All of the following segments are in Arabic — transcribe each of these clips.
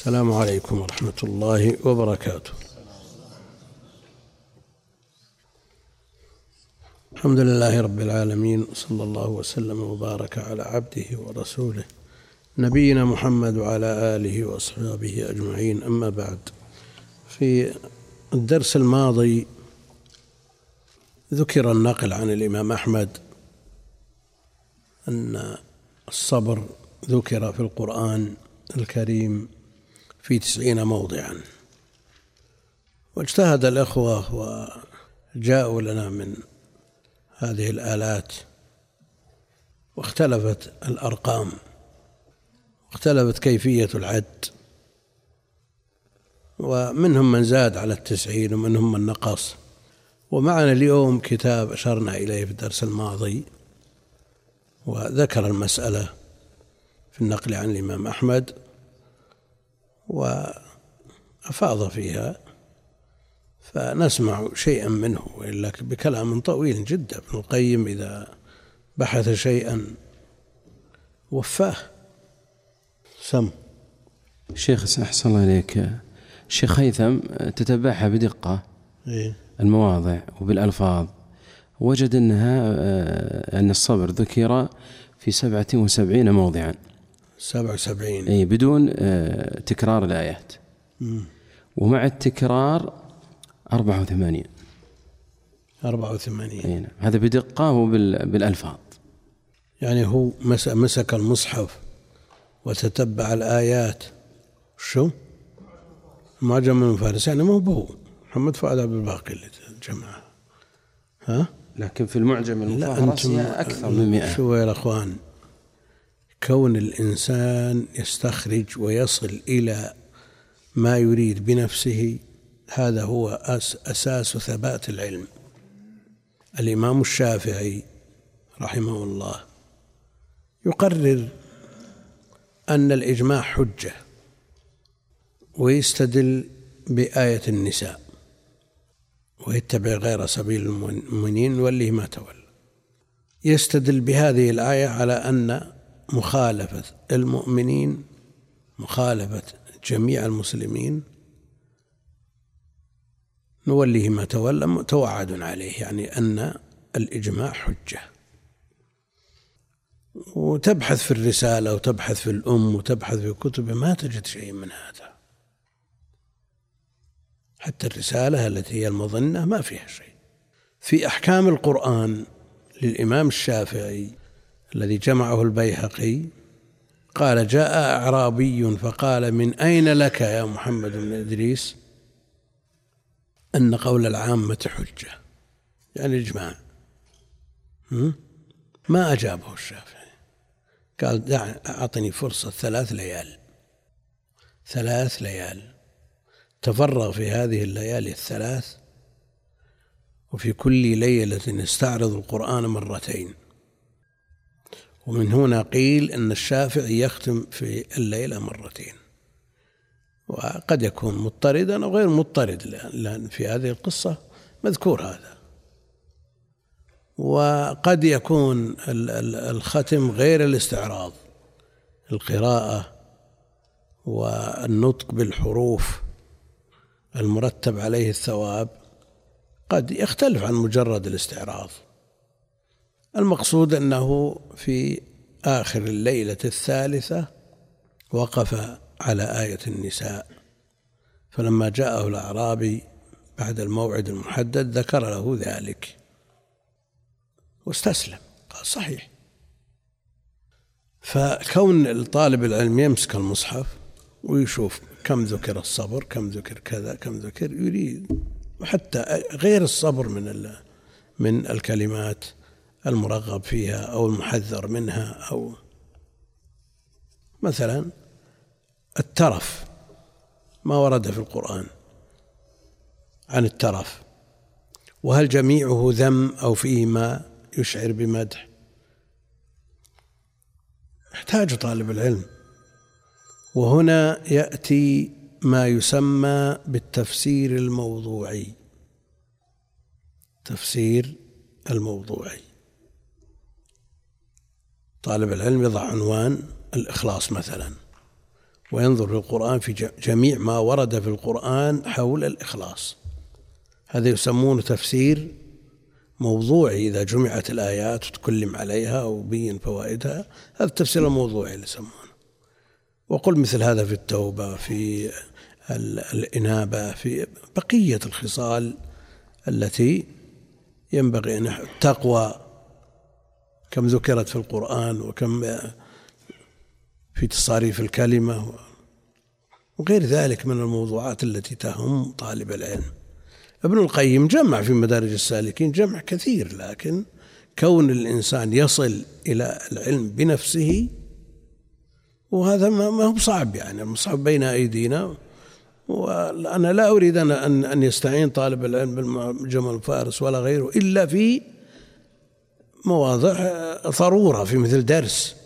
السلام عليكم ورحمة الله وبركاته. الحمد لله رب العالمين صلى الله وسلم وبارك على عبده ورسوله نبينا محمد وعلى آله وأصحابه أجمعين. أما بعد في الدرس الماضي ذكر النقل عن الإمام أحمد أن الصبر ذكر في القرآن الكريم في تسعين موضعا. واجتهد الأخوة وجاءوا لنا من هذه الآلات واختلفت الأرقام واختلفت كيفية العد ومنهم من زاد على التسعين ومنهم من نقص. ومعنا اليوم كتاب أشرنا إليه في الدرس الماضي وذكر المسألة في النقل عن الإمام أحمد. وأفاض فيها فنسمع شيئا منه وإلا بكلام طويل جدا. ابن القيم إذا بحث شيئا وفاه. سم. شيخ أحسن الله إليك. شيخ هيثم تتبعها بدقة. إيه؟ المواضع وبالألفاظ. وجد أنها أن الصبر ذكر في سبعة وسبعين موضعا. سبع وسبعين. أي بدون تكرار الآيات. ومع التكرار أربعة وثمانين. أربعة وثمانين. أي نعم. هذا بدقة وبالألفاظ يعني هو مس- مسك المصحف وتتبع الآيات. شو؟ معجم من فارس يعني مو بهو. محمد فؤاد عبد الباقي اللي جمعه. ها؟ لكن في المعجم هي أكثر من مئة شو يا الأخوان كون الإنسان يستخرج ويصل إلى ما يريد بنفسه هذا هو أس أساس ثبات العلم. الإمام الشافعي رحمه الله يقرر أن الإجماع حجة ويستدل بآية النساء ويتبع غير سبيل المؤمنين نوليه ما تولى. يستدل بهذه الآية على أن مخالفة المؤمنين مخالفة جميع المسلمين. نوليه ما تولى متوعد عليه يعني أن الإجماع حجة. وتبحث في الرسالة وتبحث في الأم وتبحث في كتب ما تجد شيء من هذا. حتى الرسالة التي هي المظنة ما فيها شيء. في أحكام القرآن للإمام الشافعي الذي جمعه البيهقي قال جاء أعرابي فقال من أين لك يا محمد بن إدريس؟ أن قول العامة حجة. يعني إجماع؟ ما أجابه الشافعي. قال دع أعطني فرصة ثلاث ليال. ثلاث ليال. تفرغ في هذه الليالي الثلاث وفي كل ليلة يستعرض القرآن مرتين. ومن هنا قيل أن الشافعي يختم في الليلة مرتين. وقد يكون مضطردا أو غير مضطرد لأن في هذه القصة مذكور هذا. وقد يكون الختم غير الاستعراض القراءة والنطق بالحروف المرتب عليه الثواب قد يختلف عن مجرد الاستعراض. المقصود أنه في آخر الليلة الثالثة وقف على آية النساء. فلما جاءه الأعرابي بعد الموعد المحدد ذكر له ذلك واستسلم. قال صحيح. فكون الطالب العلم يمسك المصحف ويشوف كم ذكر الصبر كم ذكر كذا كم ذكر يريد. وحتى غير الصبر من من الكلمات. المرغب فيها أو المحذر منها أو مثلا الترف ما ورد في القرآن عن الترف. وهل جميعه ذم أو فيه ما يشعر بمدح؟ يحتاج طالب العلم. وهنا يأتي ما يسمى بالتفسير الموضوعي. تفسير الموضوعي. طالب العلم يضع عنوان الإخلاص مثلا وينظر في القرآن في جميع ما ورد في القرآن حول الإخلاص. هذا يسمونه تفسير موضوعي إذا جمعت الآيات وتكلم عليها وبين فوائدها. هذا التفسير الموضوعي اللي يسمونه. وقل مثل هذا في التوبة في الإنابة في بقية الخصال التي ينبغي أن التقوى كم ذكرت في القرآن وكم في تصاريف الكلمة وغير ذلك من الموضوعات التي تهم طالب العلم. ابن القيم جمع في مدارج السالكين جمع كثير لكن كون الإنسان يصل إلى العلم بنفسه وهذا ما هو صعب يعني المصعب بين أيدينا. وأنا لا أريد أن أن يستعين طالب العلم بالجمل الفارس ولا غيره إلا في مواضع ضرورة في مثل درس.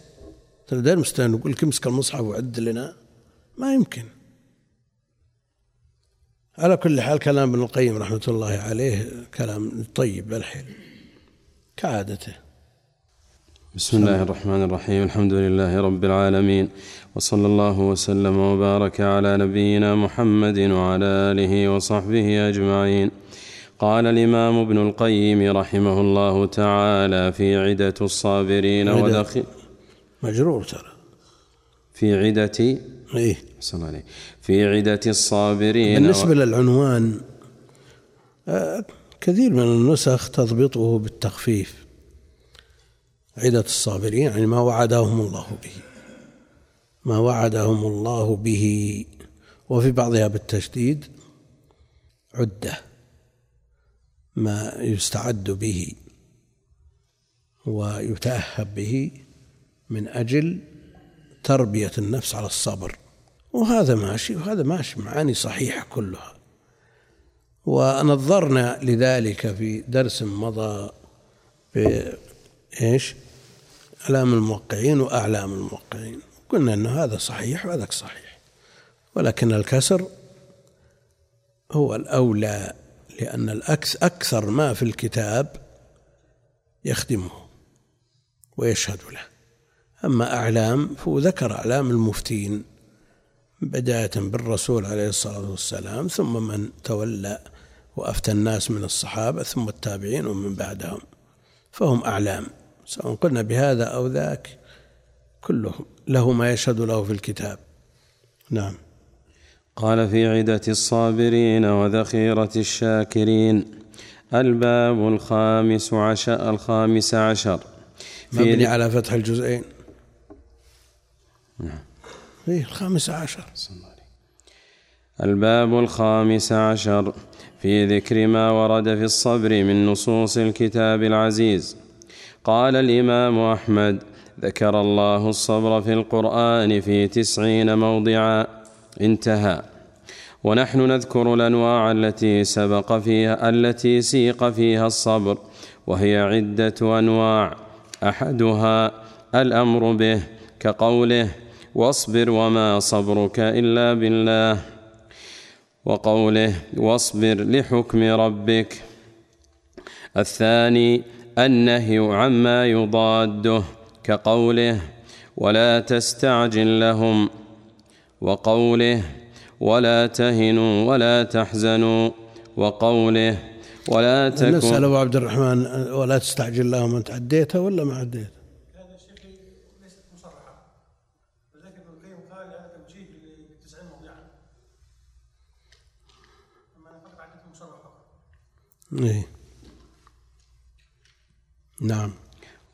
مثل درس نقول لك امسك المصحف وعد لنا. ما يمكن. على كل حال كلام ابن القيم رحمة الله عليه كلام طيب الحين كعادته. بسم الله الرحمن الرحيم. الحمد لله رب العالمين. وصلى الله وسلم وبارك على نبينا محمد وعلى آله وصحبه أجمعين. قال الإمام ابن القيم رحمه الله تعالى في عدة الصابرين ودخل مجرور ترى. في عدة إيه. صلى عليه. في عدة الصابرين بالنسبة و... للعنوان آه كثير من النسخ تضبطه بالتخفيف. عدة الصابرين يعني ما وعدهم الله به. ما وعدهم الله به. وفي بعضها بالتشديد عدة. ما يستعد به ويتأهب به من أجل تربية النفس على الصبر. وهذا ماشي وهذا ماشي معاني صحيحة كلها. ونظرنا لذلك في درس مضى بإيش أعلام الموقعين وأعلام الموقعين. قلنا أن هذا صحيح وهذاك صحيح. ولكن الكسر هو الأولى لأن الأكثر أكثر ما في الكتاب يخدمه ويشهد له. أما أعلام فهو ذكر أعلام المفتين بداية بالرسول عليه الصلاة والسلام ثم من تولى وأفتى الناس من الصحابة ثم التابعين ومن بعدهم فهم أعلام. سواء قلنا بهذا أو ذاك كلهم له ما يشهد له في الكتاب. نعم. قال في عدة الصابرين وذخيرة الشاكرين الباب الخامس عشر الخامس عشر. مبني على فتح الجزئين. نعم. إيه الخامس عشر. الباب الخامس عشر. في ذكر ما ورد في الصبر من نصوص الكتاب العزيز. قال الإمام أحمد ذكر الله الصبر في القرآن في تسعين موضعا. انتهى. ونحن نذكر الأنواع التي سبق فيها التي سيق فيها الصبر وهي عدة أنواع. أحدها الأمر به كقوله واصبر وما صبرك إلا بالله. وقوله واصبر لحكم ربك. الثاني النهي عما يضاده. كقوله ولا تستعجل لهم. وقوله ولا تهنوا ولا تحزنوا وقوله ولا تكن نسأل أبو عبد الرحمن ولا تستعجل لهم أنت عديتها ولا ما عديتها إيه. نعم.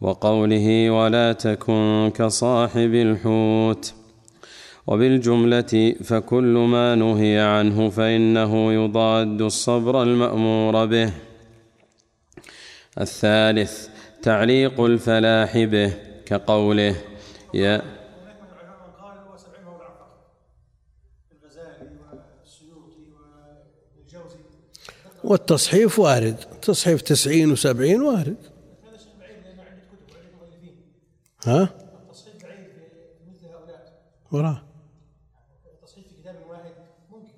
وقوله ولا تكن كصاحب الحوت. وبالجملة فكل ما نهي عنه فإنه يضاد الصبر المأمور به. الثالث تعليق الفلاح به كقوله يا والتصحيف وارد. تصحيف تسعين وسبعين وارد. ها؟ التصحيف بعيد مثل هؤلاء. وراه التصحيف في كتاب واحد ممكن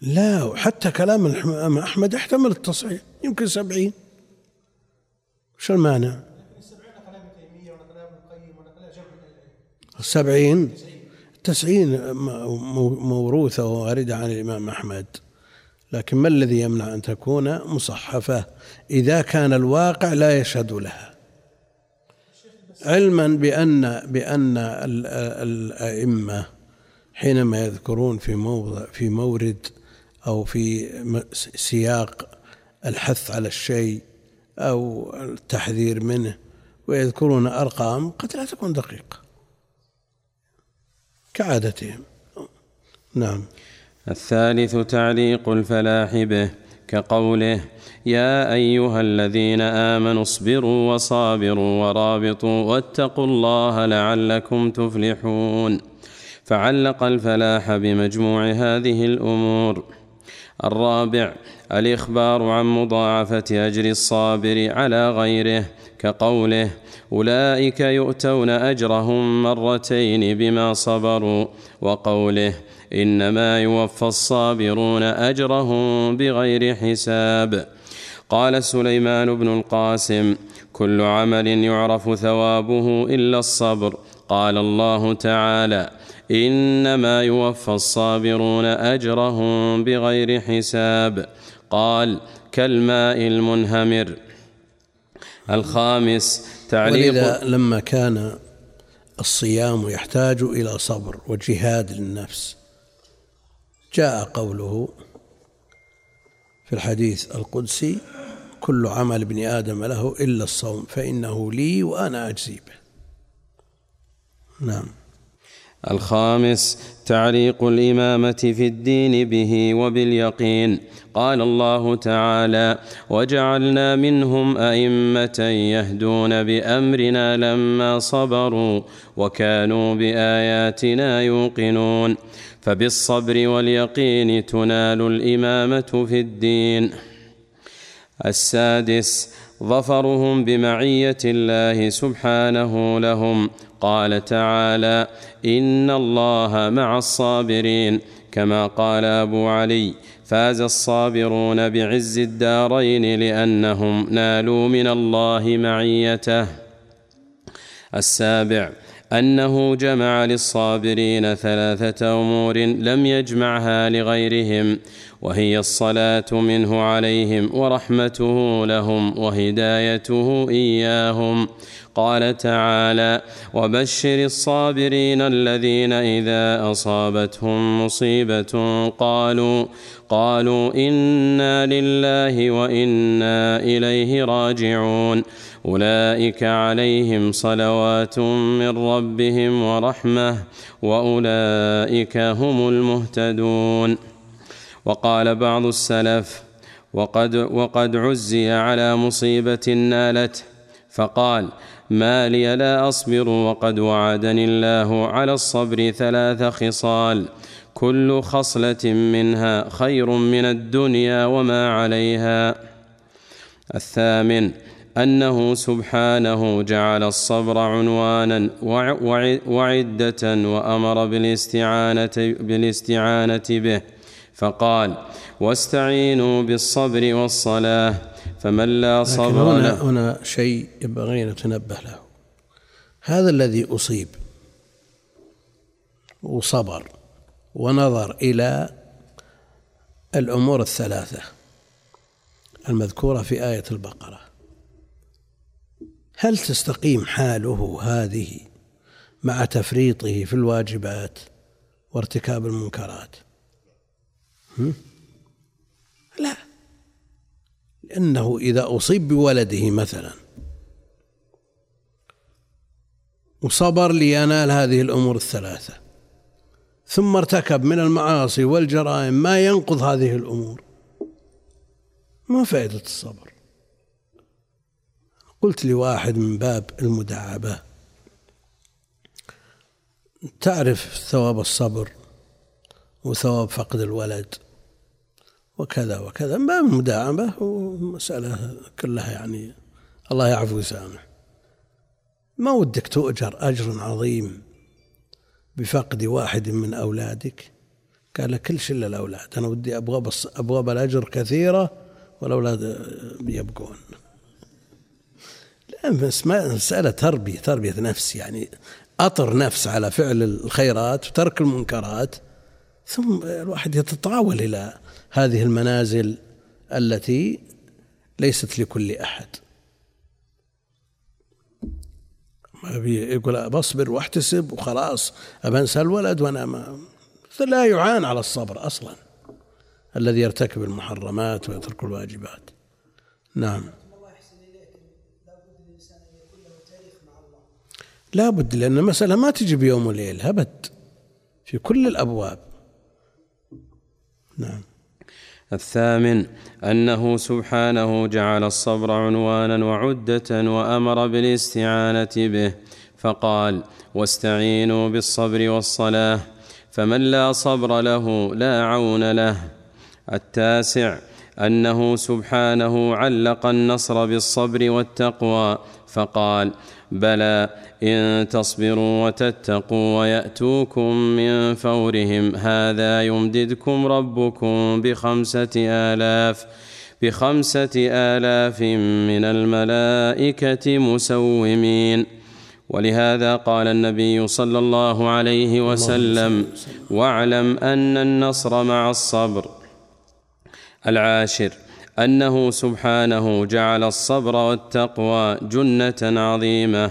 لا حتى كلام أحمد يحتمل التصحيح يمكن سبعين. شو المانع؟ السبعين التسعين موروثة وواردة عن الإمام أحمد. لكن ما الذي يمنع أن تكون مصحفة؟ إذا كان الواقع لا يشهد لها. علما بأن بأن الأئمة حينما يذكرون في موضع في مورد أو في سياق الحث على الشيء أو التحذير منه ويذكرون أرقام قد لا تكون دقيقة. كعادتهم. نعم. الثالث تعليق الفلاح به كقوله يا أيها الذين آمنوا اصبروا وصابروا ورابطوا واتقوا الله لعلكم تفلحون. فعلق الفلاح بمجموع هذه الأمور. الرابع الإخبار عن مضاعفة أجر الصابر على غيره كقوله أولئك يؤتون أجرهم مرتين بما صبروا وقوله إنما يوفى الصابرون أجرهم بغير حساب. قال سليمان بن القاسم كل عمل يعرف ثوابه إلا الصبر. قال الله تعالى إنما يوفى الصابرون أجرهم بغير حساب. قال كالماء المنهمر. الخامس تعليق لما كان الصيام يحتاج إلى صبر وجهاد للنفس. جاء قوله في الحديث القدسي كل عمل ابن آدم له إلا الصوم فإنه لي وأنا أجزي به. نعم. الخامس تعليق الإمامة في الدين به وباليقين. قال الله تعالى وجعلنا منهم أئمة يهدون بأمرنا لما صبروا وكانوا بآياتنا يوقنون. فبالصبر واليقين تنال الإمامة في الدين. السادس ظفرهم بمعية الله سبحانه لهم قال تعالى إن الله مع الصابرين. كما قال أبو علي فاز الصابرون بعز الدارين لأنهم نالوا من الله معيته. السابع أنه جمع للصابرين ثلاثة أمور لم يجمعها لغيرهم وهي الصلاة منه عليهم ورحمته لهم وهدايته إياهم. قال تعالى وبشر الصابرين الذين إذا أصابتهم مصيبة قالوا قالوا إنا لله وإنا إليه راجعون. أولئك عليهم صلوات من ربهم ورحمة وأولئك هم المهتدون. وقال بعض السلف وقد وقد عزي على مصيبة نالته فقال ما لي لا أصبر وقد وعدني الله على الصبر ثلاث خصال. كل خصلة منها خير من الدنيا وما عليها الثامن أنه سبحانه جعل الصبر عنوانا وعدة وأمر بالاستعانة بالاستعانة به. فقال واستعينوا بالصبر والصلاة فمن لا صبر هنا, له. هنا شيء ينبغي أن نتنبه له. هذا الذي أصيب وصبر ونظر إلى الأمور الثلاثة المذكورة في آية البقرة. هل تستقيم حاله هذه مع تفريطه في الواجبات وارتكاب المنكرات؟ لا. لأنه إذا أصيب بولده مثلا وصبر لينال هذه الأمور الثلاثة ثم ارتكب من المعاصي والجرائم ما ينقض هذه الأمور ما فائدة الصبر؟ قلت لواحد من باب المداعبة تعرف ثواب الصبر وثواب فقد الولد وكذا وكذا باب المداعبة ومسألة كلها يعني الله يعفو ويسامح. ما ودك تؤجر أجر عظيم بفقد واحد من أولادك؟ قال كل شيء الأولاد أنا ودي أبغى بس أبغى بالأجر كثيرة والأولاد ما مسألة تربية تربية نفس يعني أطر نفس على فعل الخيرات وترك المنكرات ثم الواحد يتطاول إلى هذه المنازل التي ليست لكل أحد. يقول بصبر واحتسب وخلاص أبنسى الولد وأنا ما لا يعان على الصبر أصلا الذي يرتكب المحرمات ويترك الواجبات. نعم. لا بد لأن المسألة ما تجي بيوم وليلة أبد في كل الأبواب. نعم. الثامن أنه سبحانه جعل الصبر عنوانا وعدة وأمر بالاستعانة به فقال واستعينوا بالصبر والصلاة فمن لا صبر له لا عون له. التاسع أنه سبحانه علق النصر بالصبر والتقوى فقال بلى إن تصبروا وتتقوا ويأتوكم من فورهم. هذا يمددكم ربكم بخمسة آلاف بخمسة آلاف من الملائكة مسومين. ولهذا قال النبي صلى الله عليه وسلم واعلم أن النصر مع الصبر العاشر. أنه سبحانه جعل الصبر والتقوى جنة عظيمة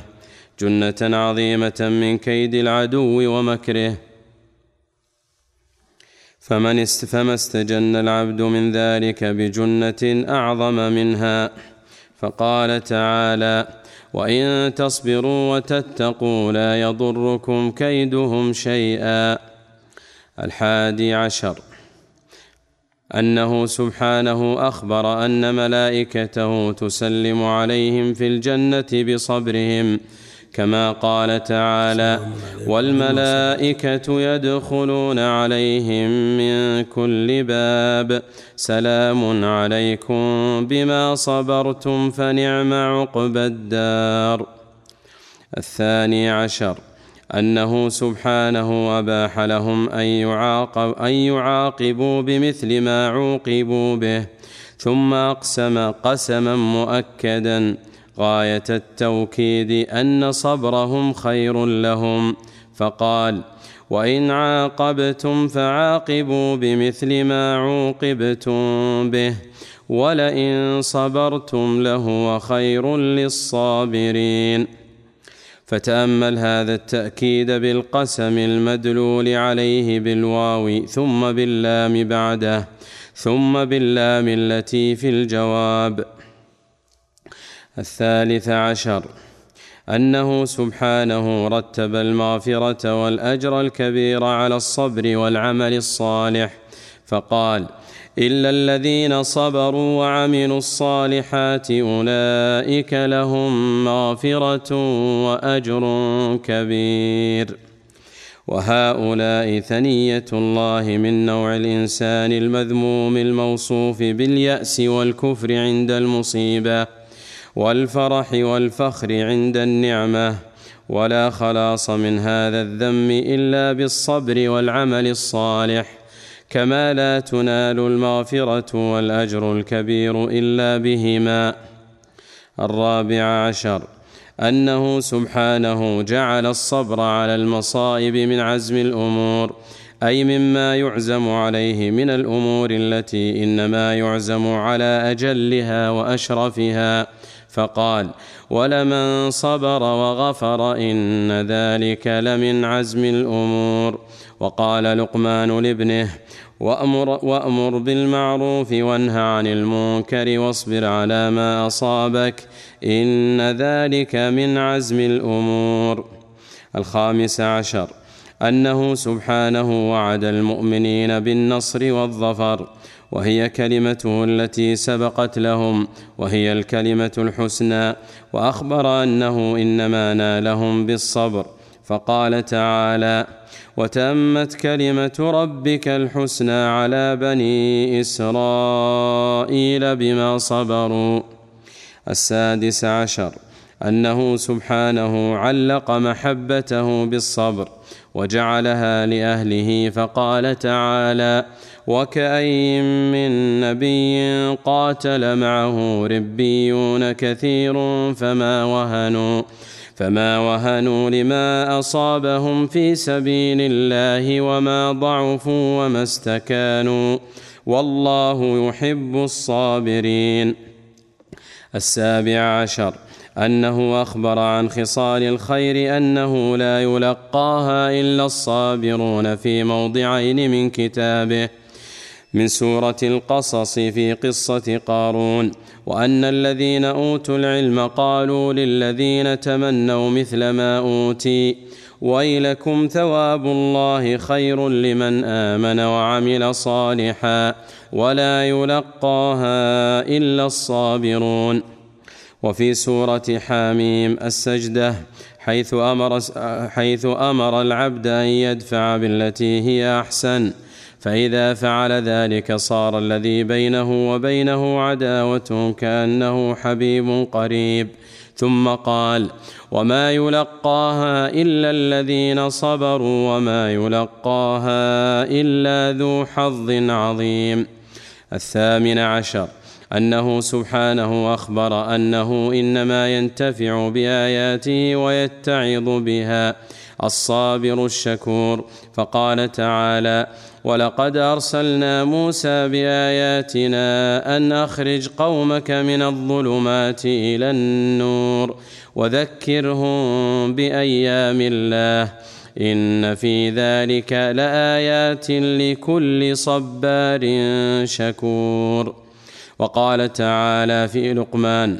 جنة عظيمة من كيد العدو ومكره. فمن فما استجن العبد من ذلك بجنة أعظم منها؟ فقال تعالى وإن تصبروا وتتقوا لا يضركم كيدهم شيئا. الحادي عشر. أنه سبحانه أخبر أن ملائكته تسلم عليهم في الجنة بصبرهم كما قال تعالى والملائكة يدخلون عليهم من كل باب سلام عليكم بما صبرتم فنعم عقبى الدار. الثاني عشر أنه سبحانه أباح لهم أن, يعاقب أن يعاقبوا بمثل ما عوقبوا به ثم أقسم قسما مؤكدا. غاية التوكيد أن صبرهم خير لهم. فقال وإن عاقبتم فعاقبوا بمثل ما عوقبتم به ولئن صبرتم لهو خير للصابرين. فتأمل هذا التأكيد بالقسم المدلول عليه بالواو ثم باللام بعده ثم باللام التي في الجواب. الثالث عشر أنه سبحانه رتب المغفرة والأجر الكبير على الصبر والعمل الصالح فقال إلا الذين صبروا وعملوا الصالحات أولئك لهم مغفرة وأجر كبير. وهؤلاء ثنية الله من نوع الإنسان المذموم الموصوف باليأس والكفر عند المصيبة والفرح والفخر عند النعمة. ولا خلاص من هذا الذم إلا بالصبر والعمل الصالح. كما لا تنال المغفرة والأجر الكبير إلا بهما. الرابع عشر أنه سبحانه جعل الصبر على المصائب من عزم الأمور أي مما يعزم عليه من الأمور التي إنما يعزم على أجلها وأشرفها. فقال ولمن صبر وغفر إن ذلك لمن عزم الأمور وقال لقمان لابنه وأمر, وأمر بالمعروف وانه عن المنكر واصبر على ما أصابك إن ذلك من عزم الأمور. الخامس عشر أنه سبحانه وعد المؤمنين بالنصر والظفر وهي كلمته التي سبقت لهم وهي الكلمة الحسنى وأخبر أنه إنما نالهم بالصبر. فقال تعالى وتمت كلمة ربك الحسنى على بني إسرائيل بما صبروا. السادس عشر أنه سبحانه علق محبته بالصبر وجعلها لأهله فقال تعالى وكاين من نبي قاتل معه ربيون كثير فما وهنوا. فما وهنوا لما اصابهم في سبيل الله وما ضعفوا وما استكانوا والله يحب الصابرين. السابع عشر أنه أخبر عن خصال الخير أنه لا يلقاها إلا الصابرون في موضعين من كتابه. من سورة القصص في قصة قارون وأن الذين أوتوا العلم قالوا للذين تمنوا مثل ما أوتي ويلكم ثواب الله خير لمن آمن وعمل صالحا ولا يلقاها إلا الصابرون. وفي سورة حاميم السجدة حيث أمر حيث أمر العبد أن يدفع بالتي هي أحسن فإذا فعل ذلك صار الذي بينه وبينه عداوة كأنه حبيب قريب. ثم قال وما يلقاها إلا الذين صبروا وما يلقاها إلا ذو حظ عظيم. الثامن عشر أنه سبحانه أخبر أنه إنما ينتفع بآياته ويتعظ بها. الصابر الشكور. فقال تعالى ولقد أرسلنا موسى بآياتنا أن أخرج قومك من الظلمات إلى النور وذكرهم بأيام الله. إن في ذلك لآيات لكل صبار شكور. وقال تعالى في لقمان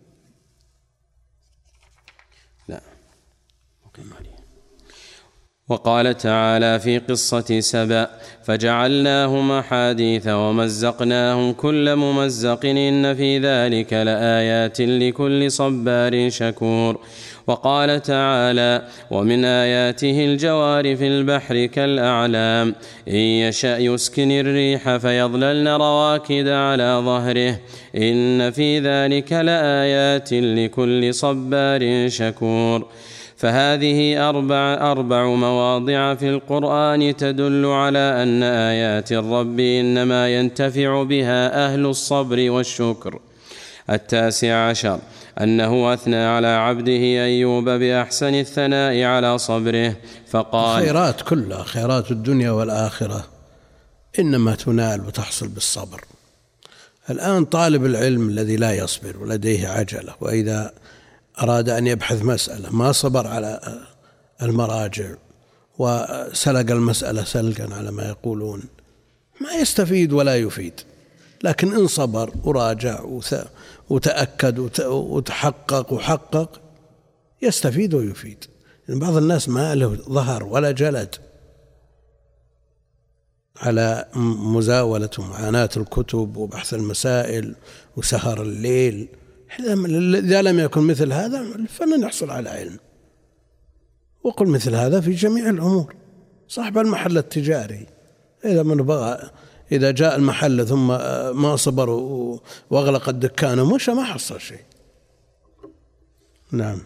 وقال تعالى في قصة سبأ فجعلناهم أحاديث ومزقناهم كل ممزق إن في ذلك لآيات لكل صبار شكور. وقال تعالى ومن آياته الجوار في البحر كالأعلام إن يشأ يسكن الريح فيظللن رواكد على ظهره إن في ذلك لآيات لكل صبار شكور. فهذه أربع, أربع مواضع في القرآن تدل على أن آيات الرب إنما ينتفع بها أهل الصبر والشكر. التاسع عشر أنه أثنى على عبده أيوب بأحسن الثناء على صبره فقال خيرات كلها خيرات الدنيا والآخرة إنما تنال وتحصل بالصبر. الآن طالب العلم الذي لا يصبر ولديه عجلة وإذا أراد أن يبحث مسألة ما صبر على المراجع وسلق المسألة سلقا على ما يقولون. ما يستفيد ولا يفيد لكن إن صبر وراجع وتأكد وتحقق وحقق يستفيد ويفيد. يعني بعض الناس ما له ظهر ولا جلد على مزاولة ومعاناة الكتب وبحث المسائل وسهر الليل. إذا لم يكن مثل هذا فلن يحصل على علم. وقل مثل هذا في جميع الأمور. صاحب المحل التجاري إذا من بغى إذا جاء المحل ثم ما صبر وأغلق الدكان ومشى ما حصل شيء. نعم.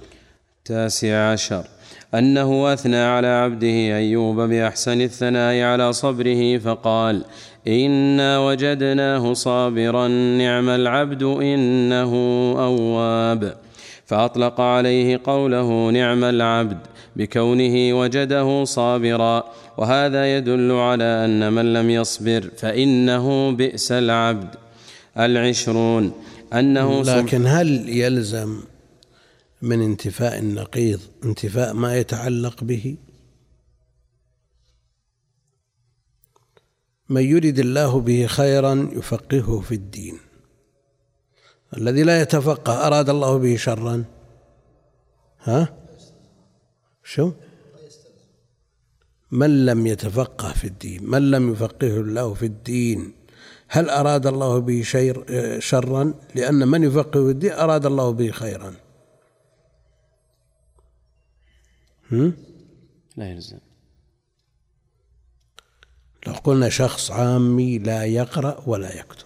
تاسع عشر. أنه أثنى على عبده أيوب بأحسن الثناء على صبره فقال إنا وجدناه صابرا نعم العبد إنه أواب. فأطلق عليه قوله نعم العبد بكونه وجده صابرا. وهذا يدل على أن من لم يصبر فإنه بئس العبد العشرون. أنه لكن هل يلزم من انتفاء النقيض انتفاء ما يتعلق به؟ من يرد الله به خيرا يفقهه في الدين. الذي لا يتفقه أراد الله به شرا. ها؟ شو؟ من لم يتفقه في الدين؟ من لم يفقهه الله في الدين؟ هل أراد الله به شير شرا؟ لأن من يفقه في الدين أراد الله به خيرا. هم؟ لا يلزم. قلنا شخص عامي لا يقرأ ولا يكتب.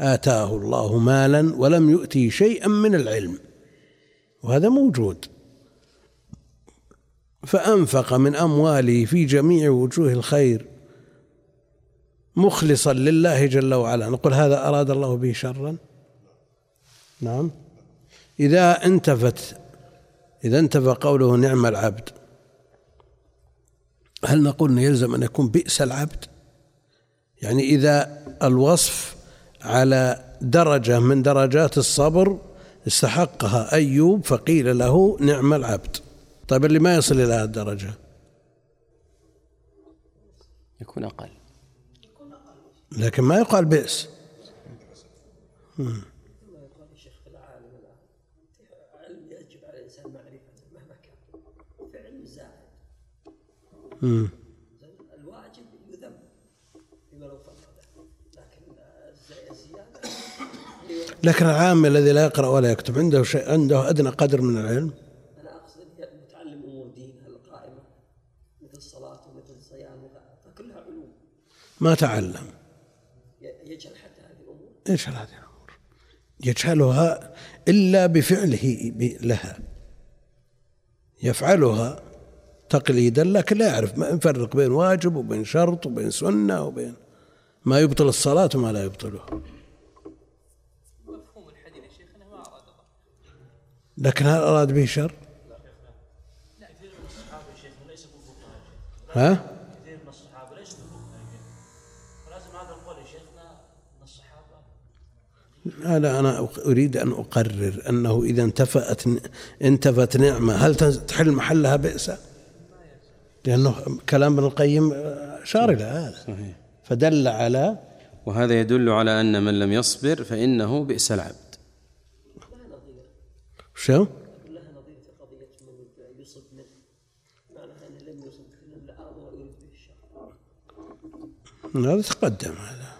آتاه الله مالا ولم يؤتي شيئا من العلم. وهذا موجود. فأنفق من أمواله في جميع وجوه الخير مخلصا لله جل وعلا. نقول هذا أراد الله به شرا؟ نعم. إذا انتفت إذا انتفى قوله نعم العبد هل نقول أنه يلزم أن يكون بئس العبد؟ يعني إذا الوصف على درجة من درجات الصبر استحقها أيوب فقيل له نعم العبد. طيب اللي ما يصل إلى هذه الدرجة؟ يكون أقل. لكن ما يقال بئس. الواجب يذم فيما لو لكن الزيادة لكن العام الذي لا يقرأ ولا يكتب عنده شيء عنده أدنى قدر من العلم. أنا أقصد متعلم أمور دينها القائمة مثل الصلاة ومثل الصيام فكلها علوم. ما تعلم. يجهل حتى هذه الأمور. يجهل هذه الأمور. يجهلها إلا بفعله لها. يفعلها تقليدا لكن لا يعرف ما يفرق بين واجب وبين شرط وبين سنة وبين ما يبطل الصلاة وما لا يبطلها مفهوم الحديث يا شيخنا ما أراد لكن هل أراد به شر؟ لا ها؟ كثير من الصحابة ليس ولازم هذا القول يا شيخنا من الصحابة لا أنا أريد أن أقرر أنه إذا انتفأت انتفت نعمة هل تحل محلها بئسا؟ لأنه كلام ابن القيم شار إلى هذا صحيح فدل على وهذا يدل على أن من لم يصبر فإنه بئس العبد شو؟ لها نظير في قضية من يصب منه معناها أنه لم يصب إلا ويريد به هذا تقدم هذا.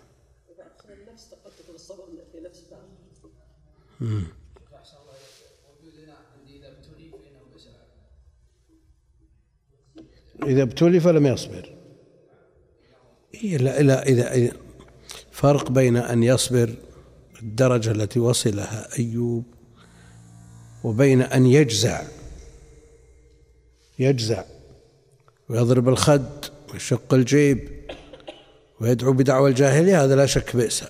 إذا ابتلي فلم يصبر. إذا إذا فرق بين أن يصبر الدرجة التي وصلها أيوب وبين أن يجزع. يجزع. ويضرب الخد ويشق الجيب ويدعو بدعوى الجاهلية هذا لا شك بئس.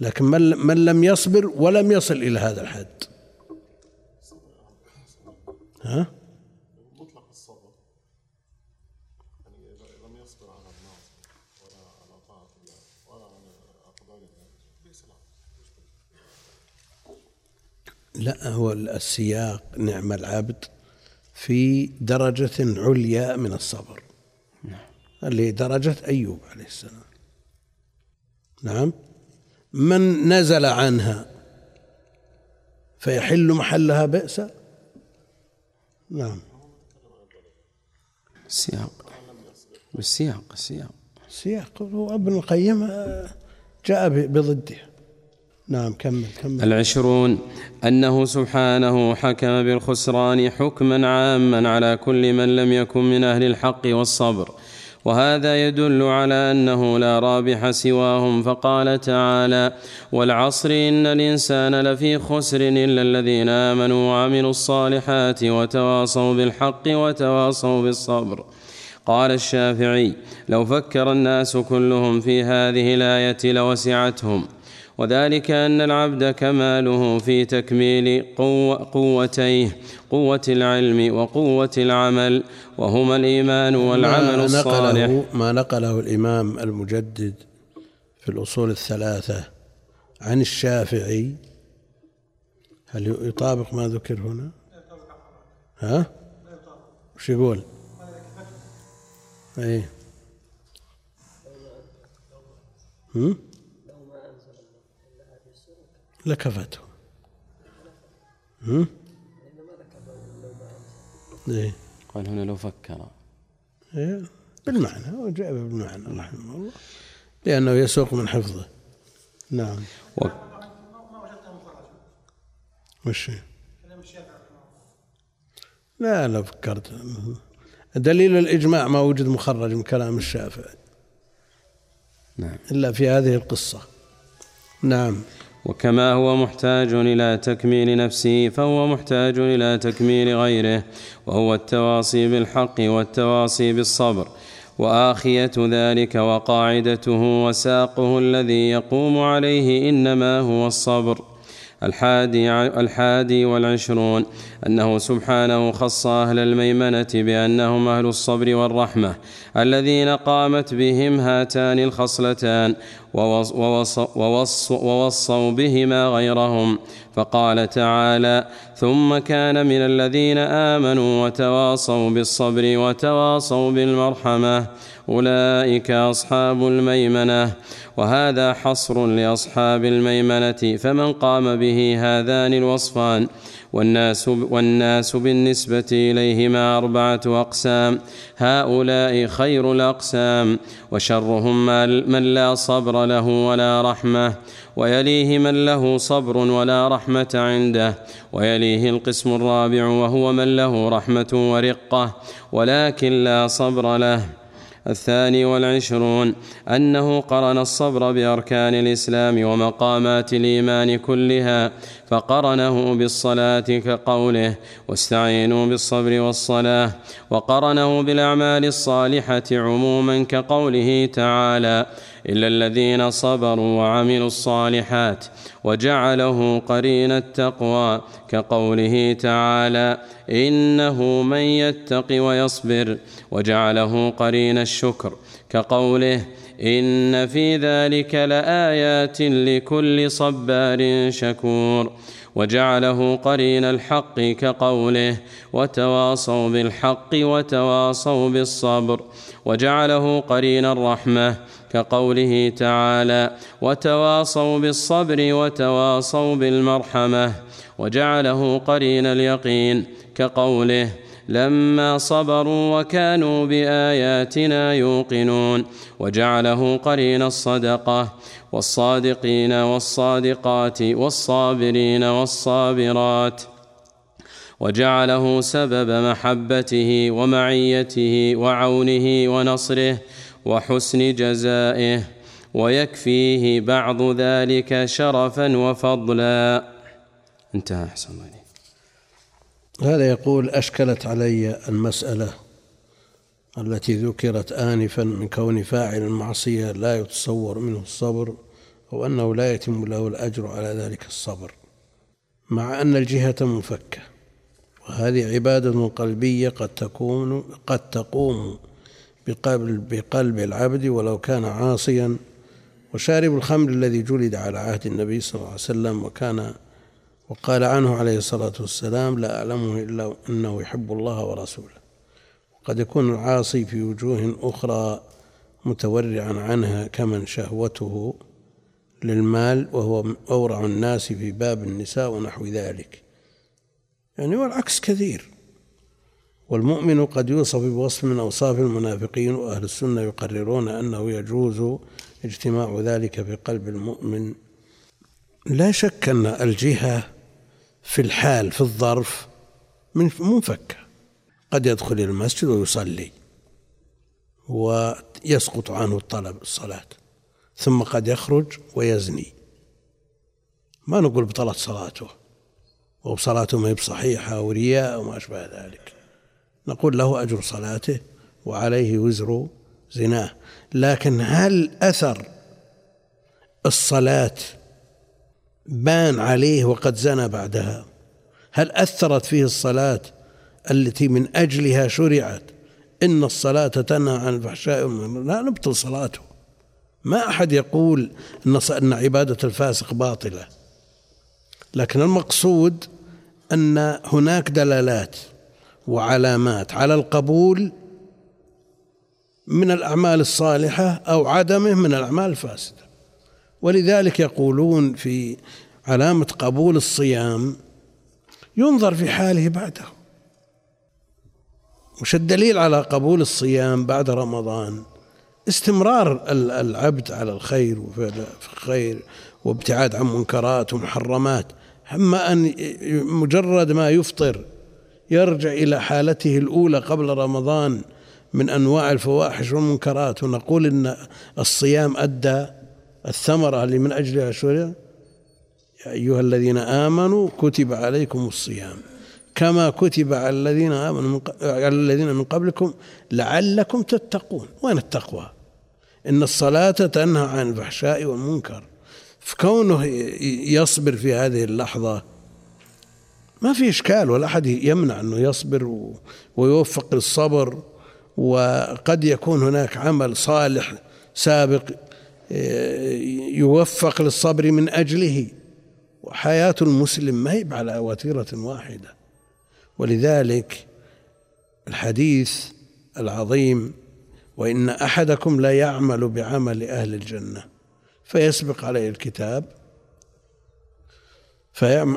لكن من من لم يصبر ولم يصل إلى هذا الحد. ها؟ لا هو السياق نعم العبد في درجة عليا من الصبر. اللي درجة أيوب عليه السلام. نعم. من نزل عنها فيحل محلها بئسا نعم. السياق بالسياق السياق السياق هو ابن القيم جاء بضده. نعم كمل كمل. العشرون أنه سبحانه حكم بالخسران حكما عاما على كل من لم يكن من أهل الحق والصبر. وهذا يدل على أنه لا رابح سواهم فقال تعالى والعصر إن الإنسان لفي خسر إلا الذين آمنوا وعملوا الصالحات وتواصوا بالحق وتواصوا بالصبر. قال الشافعي لو فكر الناس كلهم في هذه الآية لوسعتهم. وذلك أن العبد كماله في تكميل قوة قوتيه قوة العلم وقوة العمل وهما الإيمان والعمل ما الصالح نقله ما نقله الإمام المجدد في الأصول الثلاثة عن الشافعي هل يطابق ما ذكر هنا؟ ها؟ وش يقول؟ اي هم؟ لكفته هم؟ إيه؟ قال هنا لو فكر. إيه؟ بالمعنى وجاء بالمعنى رحمه الله. لأنه يسوق من حفظه. نعم. و... وش؟ لا لا فكرت. دليل الإجماع ما وجد مخرج من كلام الشافعي. نعم. إلا في هذه القصة. نعم. وكما هو محتاج إلى تكميل نفسه فهو محتاج إلى تكميل غيره وهو التواصي بالحق والتواصي بالصبر وآخية ذلك وقاعدته وساقه الذي يقوم عليه إنما هو الصبر. الحادي, الحادي والعشرون أنه سبحانه خص أهل الميمنة بأنهم أهل الصبر والرحمة الذين قامت بهم هاتان الخصلتان ووصوا بهما غيرهم. فقال تعالى ثم كان من الذين آمنوا وتواصوا بالصبر وتواصوا بالمرحمة أولئك أصحاب الميمنة. وهذا حصر لأصحاب الميمنة فمن قام به هذان الوصفان. والناس, والناس بالنسبة إليهما أربعة أقسام. هؤلاء خير الأقسام. وشرهم من لا صبر له ولا رحمة. ويليه من له صبر ولا رحمة عنده. ويليه القسم الرابع وهو من له رحمة ورقة. ولكن لا صبر له. الثاني والعشرون أنه قرن الصبر بأركان الإسلام ومقامات الإيمان كلها فقرنه بالصلاة كقوله واستعينوا بالصبر والصلاة وقرنه بالأعمال الصالحة عموما كقوله تعالى إلا الذين صبروا وعملوا الصالحات وجعله قرين التقوى كقوله تعالى إنه من يتق ويصبر وجعله قرين الشكر كقوله إن في ذلك لآيات لكل صبار شكور وجعله قرين الحق كقوله وتواصوا بالحق وتواصوا بالصبر وجعله قرين الرحمة كقوله تعالى وتواصوا بالصبر وتواصوا بالمرحمة وجعله قرين اليقين كقوله لما صبروا وكانوا بآياتنا يوقنون وجعله قرين الصدقة والصادقين والصادقات والصابرين والصابرات وجعله سبب محبته ومعيته وعونه ونصره وحسن جزائه ويكفيه بعض ذلك شرفا وفضلا. انتهى أحسن الله هذا يقول أشكلت علي المسألة التي ذكرت انفا من كون فاعل المعصية لا يتصور منه الصبر أو أنه لا يتم له الأجر على ذلك الصبر مع أن الجهة منفكة. وهذه عبادة قلبية قد تكون قد تقوم بقلب, بقلب العبد ولو كان عاصيا. وشارب الخمر الذي جلد على عهد النبي صلى الله عليه وسلم وكان وقال عنه عليه الصلاة والسلام لا أعلمه إلا أنه يحب الله ورسوله. وقد يكون العاصي في وجوه أخرى متورعا عنها كمن شهوته للمال وهو أورع الناس في باب النساء ونحو ذلك. يعني والعكس كثير. والمؤمن قد يوصف بوصف من أوصاف المنافقين وأهل السنة يقررون أنه يجوز اجتماع ذلك في قلب المؤمن. لا شك أن الجهة في الحال في الظرف منفكة. قد يدخل إلى المسجد ويصلي ويسقط عنه الطلب الصلاة. ثم قد يخرج ويزني. ما نقول بطلت صلاته أو صلاته ما هي بصحيحة أو رياء أو ما أشبه ذلك. نقول له أجر صلاته وعليه وزر زناه. لكن هل أثر الصلاة بان عليه وقد زنى بعدها. هل أثرت فيه الصلاة التي من أجلها شرعت؟ إن الصلاة تنهى عن الفحشاء لا نبطل صلاته. ما أحد يقول أن عبادة الفاسق باطلة. لكن المقصود أن هناك دلالات وعلامات على القبول من الأعمال الصالحة أو عدمه من الأعمال الفاسدة. ولذلك يقولون في علامة قبول الصيام ينظر في حاله بعده. وش الدليل على قبول الصيام بعد رمضان؟ استمرار العبد على الخير وفعل الخير وابتعاد عن منكرات ومحرمات. أما أن مجرد ما يفطر يرجع إلى حالته الأولى قبل رمضان من أنواع الفواحش والمنكرات ونقول إن الصيام أدى الثمرة اللي من أجلها شرع يا أيها الذين آمنوا كتب عليكم الصيام. كما كتب على الذين آمنوا من على الذين من قبلكم لعلكم تتقون. وين التقوى؟ إن الصلاة تنهى عن الفحشاء والمنكر. فكونه يصبر في هذه اللحظة ما في إشكال ولا أحد يمنع أنه يصبر ويوفق للصبر. وقد يكون هناك عمل صالح سابق يوفق للصبر من أجله. وحياة المسلم ما هي على وتيرة واحدة. ولذلك الحديث العظيم وإن أحدكم لا يعمل بعمل أهل الجنة فيسبق عليه الكتاب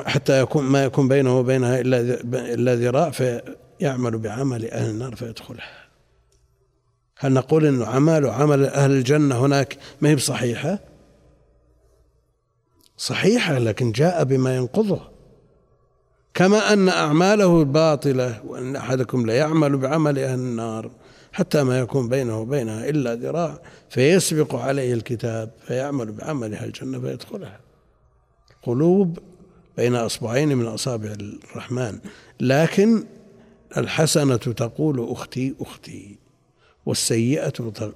حتى يكون ما يكون بينه وبينها إلا ذراع فيعمل بعمل أهل النار فيدخلها هل نقول أنه عمل عمل أهل الجنة هناك ما هي بصحيحة؟ صحيحة لكن جاء بما ينقضه. كما أن أعماله باطلة وأن أحدكم ليعمل بعمل أهل النار حتى ما يكون بينه وبينها إلا ذراع فيسبق عليه الكتاب فيعمل بعمل أهل الجنة فيدخلها. قلوب بين أصبعين من أصابع الرحمن. لكن الحسنة تقول أختي أختي. والسيئة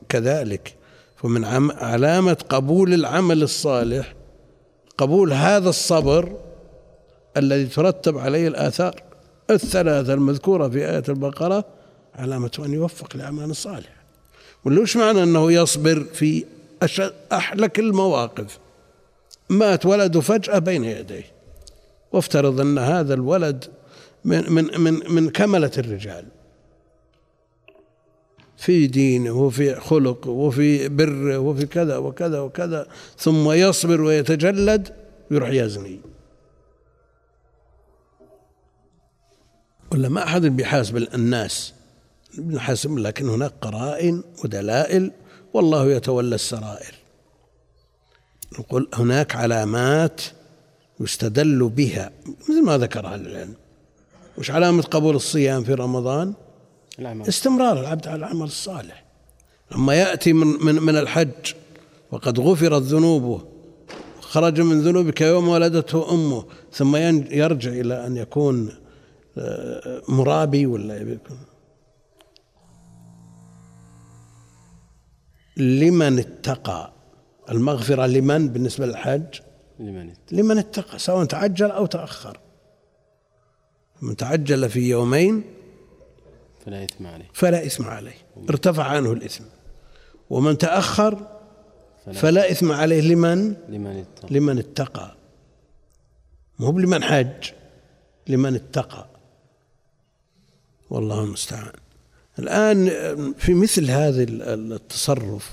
كذلك. فمن علامة قبول العمل الصالح قبول هذا الصبر الذي ترتب عليه الآثار الثلاثة المذكورة في آية البقرة علامة أن يوفق لعمل صالح. ولوش معنى أنه يصبر في أحلك المواقف؟ مات ولده فجأة بين يديه. وافترض أن هذا الولد من من من من كملة الرجال. في دينه وفي خلقه وفي بره وفي كذا وكذا وكذا ثم يصبر ويتجلد ويروح يزني. ولا ما أحد بيحاسب الناس بنحاسب لكن هناك قرائن ودلائل والله يتولى السرائر. نقول هناك علامات يستدل بها مثل ما ذكر أهل العلم. وش علامة قبول الصيام في رمضان؟ العمل. استمرار العبد على العمل الصالح. لما يأتي من, من, من الحج وقد غفرت ذنوبه خرج من ذنوبك يوم ولدته أمه ثم يرجع إلى أن يكون آه، مرابي ولا يكون. لمن اتقى؟ المغفرة لمن بالنسبة للحج؟ لمن اتقى. لمن اتقى سواء تعجل أو تأخر. من تعجل في يومين فلا إثم عليه. فلا إثم عليه. ارتفع عنه الإثم. ومن تأخر فلا, إثم عليه لمن؟ لمن اتقى. لمن اتقى. مو لمن حج لمن اتقى. والله المستعان. الآن في مثل هذا التصرف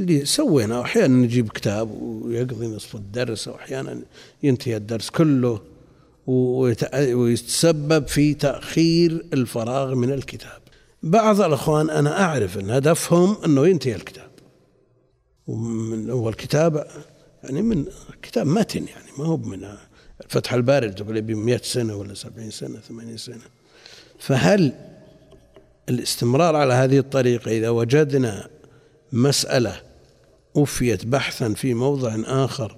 اللي سوينا أحيانا نجيب كتاب ويقضي نصف الدرس وأحيانا ينتهي الدرس كله. ويتسبب في تأخير الفراغ من الكتاب. بعض الأخوان أنا أعرف أن هدفهم أنه ينتهي الكتاب. ومن أول كتاب يعني من كتاب متن يعني ما هو من فتح الباري تقول ب 100 سنة ولا 70 سنة 80 سنة. فهل الاستمرار على هذه الطريقة إذا وجدنا مسألة أفيت بحثا في موضع آخر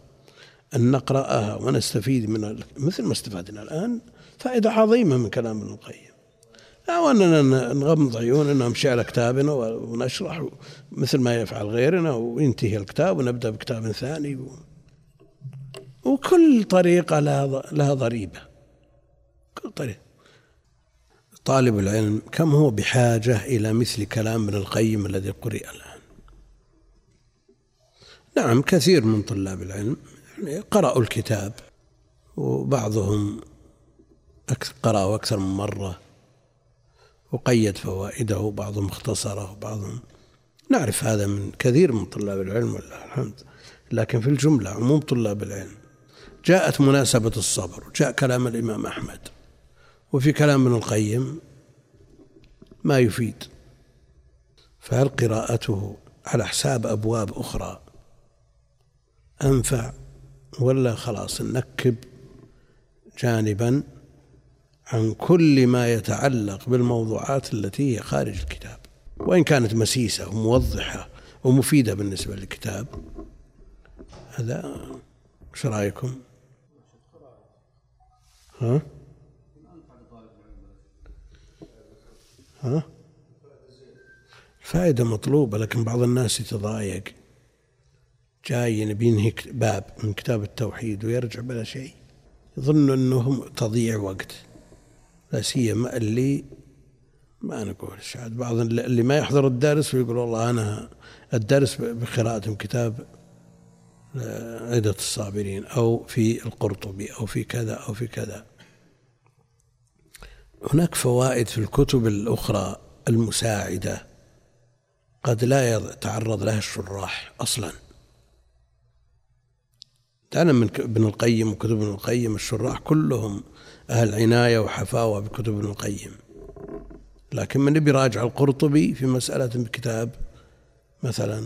أن نقرأها ونستفيد من مثل ما استفدنا الآن فائدة عظيمة من كلام ابن القيم. أو أننا نغمض عيوننا ونمشي على كتابنا ونشرح مثل ما يفعل غيرنا وينتهي الكتاب ونبدأ بكتاب ثاني. و... وكل طريقة لها لها ضريبة. كل طريقة طالب العلم كم هو بحاجة إلى مثل كلام ابن القيم الذي قرئ الآن؟ نعم كثير من طلاب العلم قرأوا الكتاب وبعضهم قرأوا أكثر من مرة وقيد فوائده وبعضهم اختصره وبعضهم نعرف هذا من كثير من طلاب العلم والله الحمد لكن في الجملة عموم طلاب العلم. جاءت مناسبة الصبر وجاء كلام الإمام أحمد وفي كلام ابن القيم ما يفيد. فهل قراءته على حساب أبواب أخرى أنفع؟ ولا خلاص نكب جانبا عن كل ما يتعلق بالموضوعات التي هي خارج الكتاب وإن كانت مسيسة وموضحة ومفيدة بالنسبة للكتاب هذا إيش رأيكم؟ ها؟ ها؟ الفائدة مطلوبة لكن بعض الناس يتضايق جاي ينبي ينهي باب من كتاب التوحيد ويرجع بلا شيء. يظن انه تضييع وقت. لا سيما اللي ما نقول شاهد. بعض اللي ما يحضر الدرس ويقول والله أنا الدرس بقراءة كتاب عدة الصابرين أو في القرطبي أو في كذا أو في كذا. هناك فوائد في الكتب الأخرى المساعدة. قد لا يتعرض لها الشراح أصلا. دعنا من ابن القيم وكتب ابن القيم الشراح كلهم أهل عناية وحفاوة بكتب ابن القيم. لكن من يراجع القرطبي في مسألة بكتاب مثلا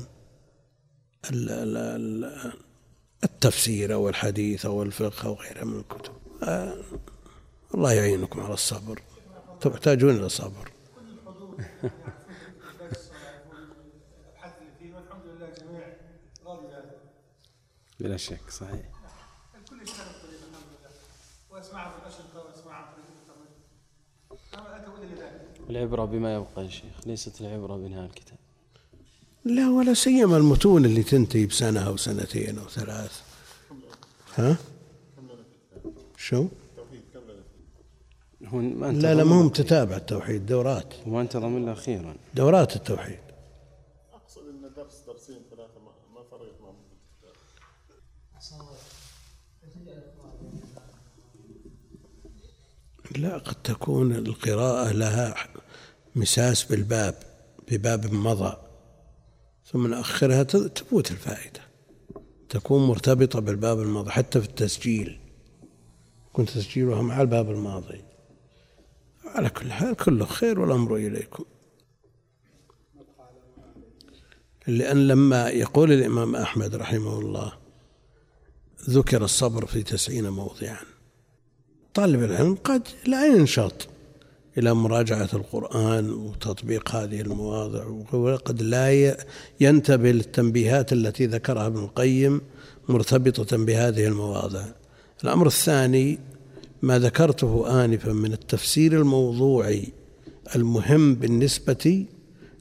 التفسير أو الحديث أو الفقه أو غيرها من الكتب. آه، الله يعينكم على الصبر. تحتاجون إلى صبر بلا شك صحيح. الكل يشتغل الطريق الحمد لله واسمعها في الاشرطه واسمعها الانترنت العبرة بما يبقى يا شيخ ليست العبرة بنهاية الكتاب. لا ولا سيما المتون اللي تنتهي بسنة أو سنتين أو ثلاث. ها؟ شو؟ هو ما لا لا ما هم تتابع التوحيد دورات. وما انتظم الا أخيرا دورات التوحيد اقصد ان درس درسين ثلاثة ما, ما فرقت معهم لا قد تكون القراءة لها مساس بالباب بباب مضى. ثم نأخرها تفوت الفائدة. تكون مرتبطة بالباب الماضي حتى في التسجيل. يكون تسجيلها مع الباب الماضي. على كل حال كله خير والأمر إليكم. لأن لما يقول الإمام أحمد رحمه الله ذكر الصبر في تسعين موضعا. طالب العلم قد لا ينشط إلى مراجعة القرآن وتطبيق هذه المواضع وقد لا ينتبه للتنبيهات التي ذكرها ابن القيم مرتبطة بهذه المواضع. الأمر الثاني ما ذكرته آنفا من التفسير الموضوعي المهم بالنسبة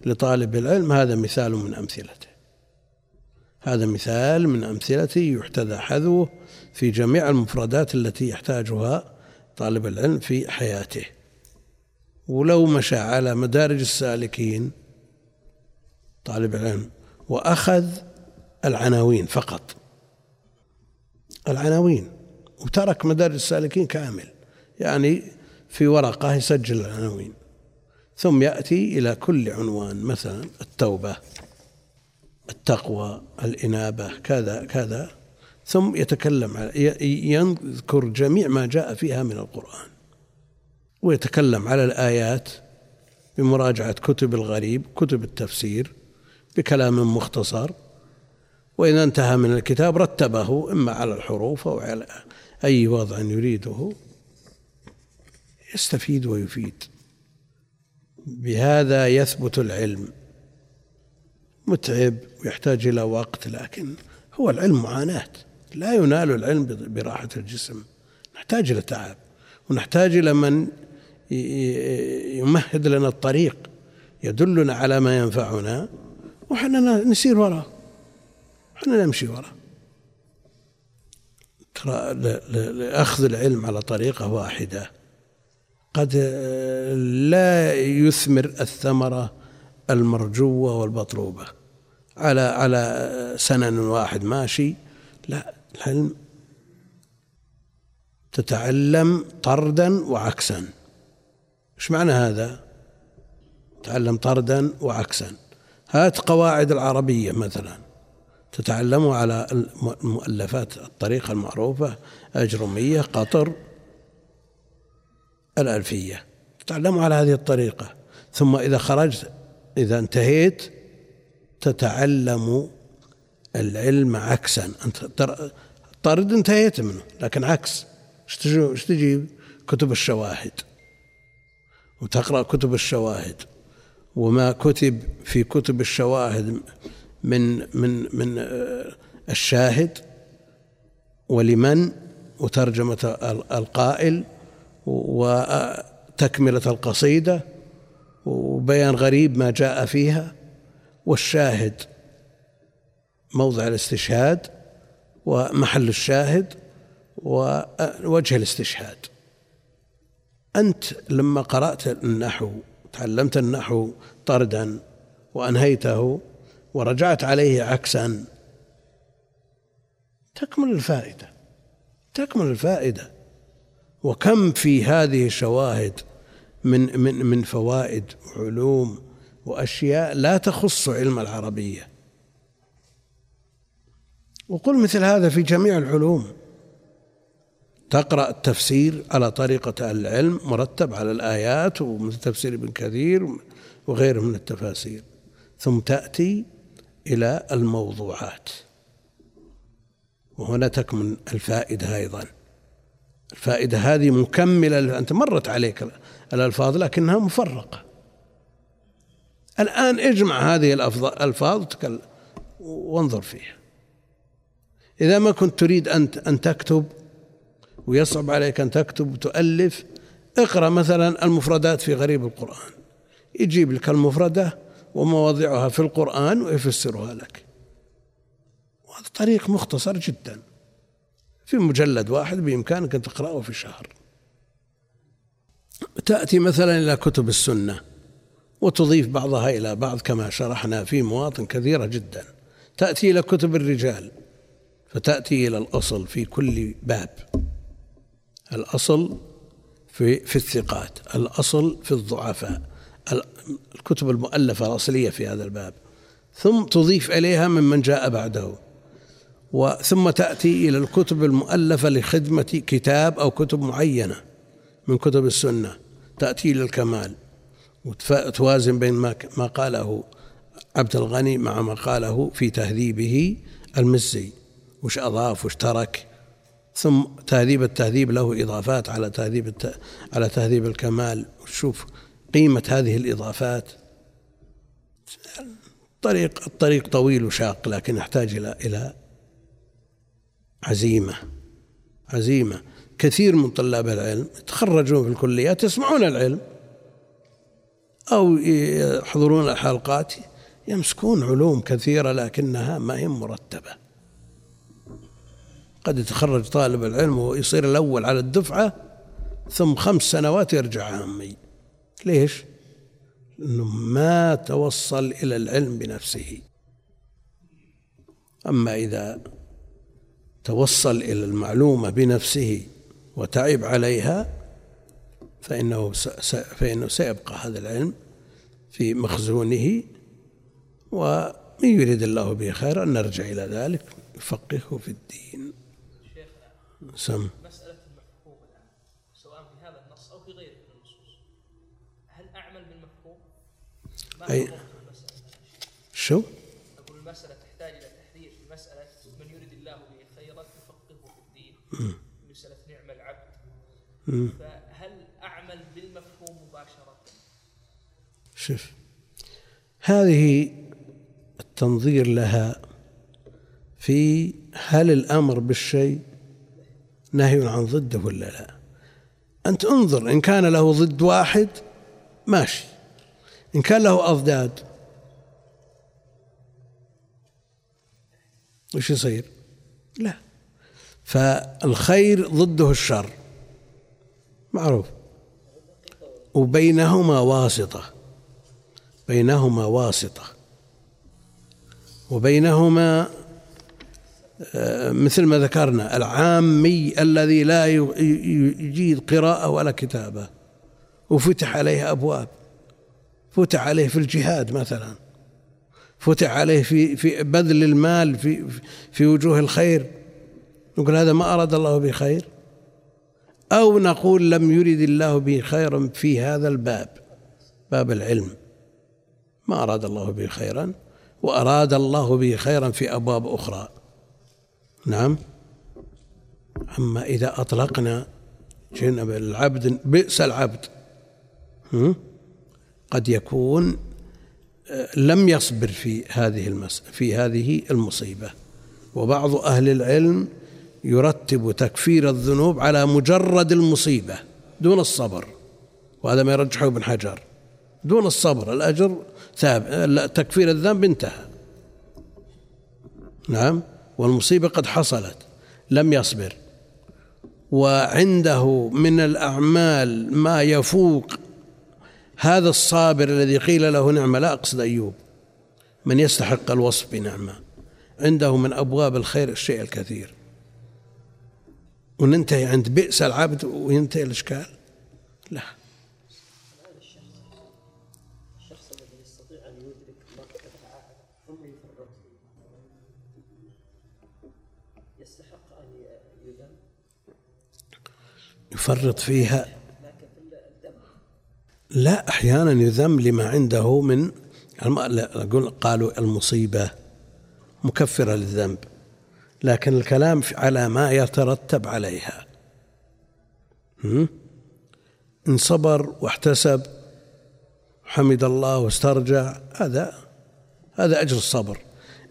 لطالب العلم هذا مثال من أمثلته. هذا مثال من أمثلته يحتذى حذوه في جميع المفردات التي يحتاجها طالب العلم في حياته. ولو مشى على مدارج السالكين طالب العلم وأخذ العناوين فقط. العناوين وترك مدارج السالكين كامل. يعني في ورقة يسجل العناوين. ثم يأتي إلى كل عنوان مثلا التوبة التقوى الإنابة كذا كذا. ثم يتكلم يذكر جميع ما جاء فيها من القرآن. ويتكلم على الآيات بمراجعة كتب الغريب كتب التفسير بكلام مختصر. وإذا انتهى من الكتاب رتبه إما على الحروف أو على أي وضع يريده. يستفيد ويفيد. بهذا يثبت العلم. متعب ويحتاج إلى وقت لكن هو العلم معاناة. لا ينال العلم براحة الجسم. نحتاج إلى تعب ونحتاج إلى من يمهد لنا الطريق يدلنا على ما ينفعنا وحنا نسير وراه. إحنا نمشي وراه. ترى لأخذ العلم على طريقة واحدة. قد لا يثمر الثمرة المرجوة والمطلوبة. على على سنن واحد ماشي لا. العلم تتعلم طردا وعكسا. إيش معنى هذا؟ تعلم طردا وعكسا. هات قواعد العربية مثلا. تتعلموا على المؤلفات الطريقة المعروفة أجرمية قطر الألفية. تتعلموا على هذه الطريقة. ثم إذا خرجت إذا انتهيت تتعلم العلم عكسا. أنت طرد انتهيت منه لكن عكس. إيش تجيب كتب الشواهد. وتقرأ كتب الشواهد. وما كتب في كتب الشواهد من من من الشاهد ولمن؟ وترجمة القائل وتكملة القصيدة وبيان غريب ما جاء فيها. والشاهد موضع الاستشهاد. ومحل الشاهد ووجه الاستشهاد. أنت لما قرأت النحو تعلمت النحو طردا وأنهيته ورجعت عليه عكسا تكمل الفائدة تكمل الفائدة. وكم في هذه الشواهد من من من فوائد وعلوم وأشياء لا تخص علم العربية. وقل مثل هذا في جميع العلوم. تقرأ التفسير على طريقة أهل العلم مرتب على الآيات ومثل تفسير ابن كثير وغيره من التفاسير. ثم تأتي إلى الموضوعات. وهنا تكمن الفائدة أيضا. الفائدة هذه مكملة أنت مرت عليك الألفاظ لكنها مفرقة. الآن اجمع هذه الألفاظ وانظر فيها. إذا ما كنت تريد أن أن تكتب ويصعب عليك أن تكتب وتؤلف اقرأ مثلا المفردات في غريب القرآن. يجيب لك المفردة ومواضعها في القرآن ويفسرها لك. وهذا طريق مختصر جدا. في مجلد واحد بإمكانك أن تقرأه في شهر. تأتي مثلا إلى كتب السنة وتضيف بعضها إلى بعض كما شرحنا في مواطن كثيرة جدا. تأتي إلى كتب الرجال فتأتي إلى الأصل في كل باب. الأصل في في الثقات الأصل في الضعفاء. الكتب المؤلفة الأصلية في هذا الباب. ثم تضيف إليها ممن جاء بعده. وثم تأتي إلى الكتب المؤلفة لخدمة كتاب أو كتب معينة من كتب السنة. تأتي إلى الكمال. وتوازن بين ما ما قاله عبد الغني مع ما قاله في تهذيبه المزي. وش أضاف وش ترك ثم تهذيب التهذيب له إضافات على تهذيب الت... على تهذيب الكمال. وشوف قيمة هذه الإضافات. الطريق الطريق طويل وشاق لكن يحتاج إلى إلى عزيمة عزيمة. كثير من طلاب العلم يتخرجون في الكليات يسمعون العلم أو يحضرون الحلقات يمسكون علوم كثيرة لكنها ما هي مرتبة. قد يتخرج طالب العلم ويصير الأول على الدفعة ثم خمس سنوات يرجع عامي. ليش؟ لأنه ما توصل إلى العلم بنفسه. أما إذا توصل إلى المعلومة بنفسه وتعب عليها فإنه فإنه سيبقى هذا العلم في مخزونه ومن يريد الله به خيرا نرجع إلى ذلك يفقهه في الدين. سم مسألة المفهوم الآن سواء في هذا النص أو في غيره من النصوص. هل أعمل بالمفهوم؟ ما أي شو؟ أقول المسألة تحتاج إلى تحرير في مسألة من يريد الله به خيرا يفقهه في الدين. مسألة نعم العبد. فهل أعمل بالمفهوم مباشرة؟ شوف هذه التنظير لها في هل الأمر بالشيء نهي عن ضده ولا لا؟ أنت انظر إن كان له ضد واحد ماشي. إن كان له أضداد وش يصير؟ لا. فالخير ضده الشر. معروف. وبينهما واسطة. بينهما واسطة. وبينهما مثل ما ذكرنا العامي الذي لا يجيد قراءة ولا كتابة. وفتح عليه أبواب. فتح عليه في الجهاد مثلا. فتح عليه في في بذل المال في في وجوه الخير. نقول هذا ما أراد الله به خير. أو نقول لم يرد الله به خيرا في هذا الباب باب العلم. ما أراد الله به خيرا. وأراد الله به خيرا في أبواب أخرى. نعم. أما إذا أطلقنا جنب العبد بئس العبد. قد يكون آه، لم يصبر في هذه المس في هذه المصيبة. وبعض أهل العلم يرتب تكفير الذنوب على مجرد المصيبة دون الصبر. وهذا ما يرجحه ابن حجر. دون الصبر الأجر ثابت تكفير الذنب انتهى. نعم. والمصيبة قد حصلت لم يصبر. وعنده من الأعمال ما يفوق هذا الصابر الذي قيل له نعمة لا أقصد أيوب من يستحق الوصف بنعمة. عنده من أبواب الخير الشيء الكثير. وننتهي عند بئس العبد وينتهي الإشكال؟ لا. يفرط فيها. لا أحيانا يذم لما عنده من أقول قالوا المصيبة مكفرة للذنب لكن الكلام على ما يترتب عليها؟ إن صبر واحتسب حمد الله واسترجع هذا هذا أجر الصبر.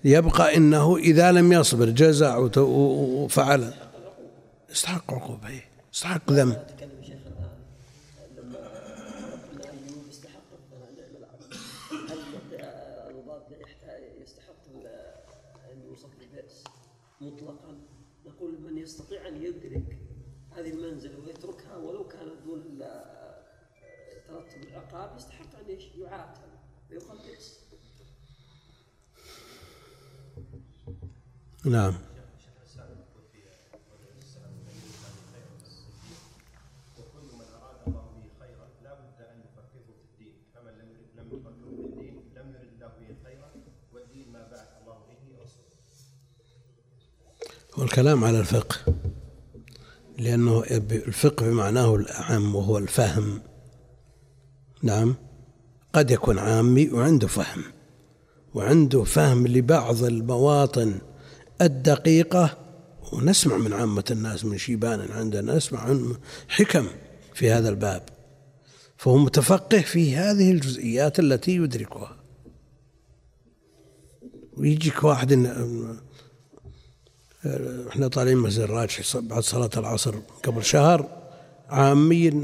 يبقى إنه إذا لم يصبر جزع وفعل يستحق عقوبة يستحق ذنب. مطلقا نقول من يستطيع ان يدرك هذه المنزله ويتركها ولو كانت دون ترتب العقاب يستحق ان يعاتب ويقال بئس نعم وكل من اراد الله به خيرا لا بد ان يفكره في الدين فمن لم يرد لم يفكره في الدين لم يرد الله به خيرا والدين ما بعث الله به رسوله هو الكلام على الفقه. لأنه الفقه بمعناه الأعم وهو الفهم. نعم. قد يكون عامي وعنده فهم. وعنده فهم لبعض المواطن الدقيقة. ونسمع من عامة الناس من شيبان عندنا نسمع عن حكم في هذا الباب. فهو متفقه في هذه الجزئيات التي يدركها. ويجيك واحد إحنا طالعين مسجد الراجح بعد صلاة العصر قبل شهر عامي